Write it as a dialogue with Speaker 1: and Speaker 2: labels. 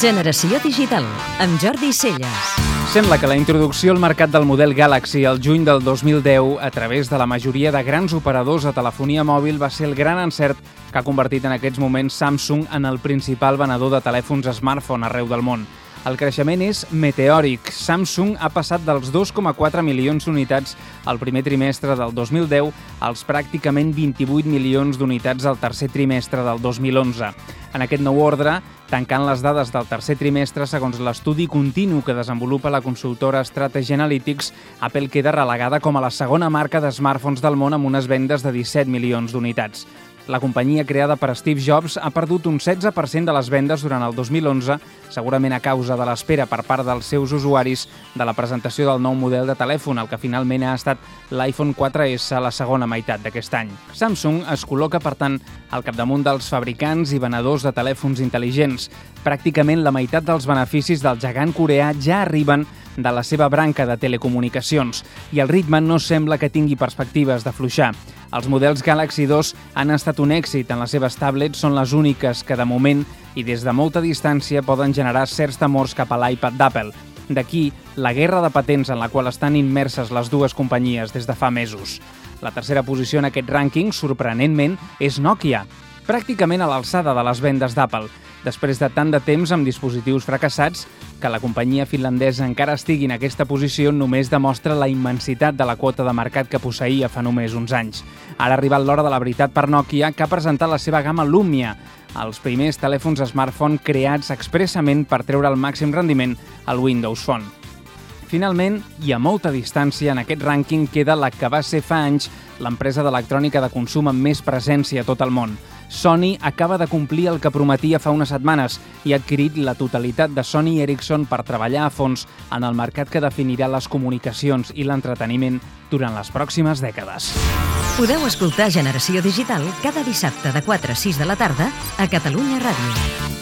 Speaker 1: Generació Digital, amb Jordi Celles.
Speaker 2: Sembla que la introducció al mercat del model Galaxy el juny del 2010 a través de la majoria de grans operadors de telefonia mòbil va ser el gran encert que ha convertit en aquests moments Samsung en el principal venedor de telèfons smartphone arreu del món. El creixement és meteòric. Samsung ha passat dels 2,4 milions d'unitats al primer trimestre del 2010 als pràcticament 28 milions d'unitats al tercer trimestre del 2011. En aquest nou ordre, tancant les dades del tercer trimestre segons l'estudi continu que desenvolupa la consultora Strategy Analytics, Apple queda relegada com a la segona marca de smartphones del món amb unes vendes de 17 milions d'unitats. La companyia creada per Steve Jobs ha perdut un 16% de les vendes durant el 2011, segurament a causa de l'espera per part dels seus usuaris de la presentació del nou model de telèfon, el que finalment ha estat l'iPhone 4S a la segona meitat d'aquest any. Samsung es col·loca, per tant, al capdamunt dels fabricants i venedors de telèfons intel·ligents. Pràcticament la meitat dels beneficis del gegant coreà ja arriben de la seva branca de telecomunicacions i el ritme no sembla que tingui perspectives de fluixar. Els models Galaxy 2 han estat un èxit en les seves tablets, són les úniques que de moment i des de molta distància poden generar certs temors cap a l'iPad d'Apple. D'aquí la guerra de patents en la qual estan immerses les dues companyies des de fa mesos. La tercera posició en aquest rànquing, sorprenentment, és Nokia, pràcticament a l'alçada de les vendes d'Apple. Després de tant de temps amb dispositius fracassats, que la companyia finlandesa encara estigui en aquesta posició només demostra la immensitat de la quota de mercat que posseïa fa només uns anys. Ara ha arribat l'hora de la veritat per Nokia, que ha presentat la seva gamma Lumia, els primers telèfons smartphone creats expressament per treure el màxim rendiment al Windows Phone. Finalment, i a molta distància, en aquest rànquing queda la que va ser fa anys l'empresa d'electrònica de consum amb més presència a tot el món – Sony acaba de complir el que prometia fa unes setmanes i ha adquirit la totalitat de Sony Ericsson per treballar a fons en el mercat que definirà les comunicacions i l'entreteniment durant les pròximes dècades.
Speaker 1: Podeu escoltar Generació Digital cada dissabte de 4 a 6 de la tarda a Catalunya Ràdio.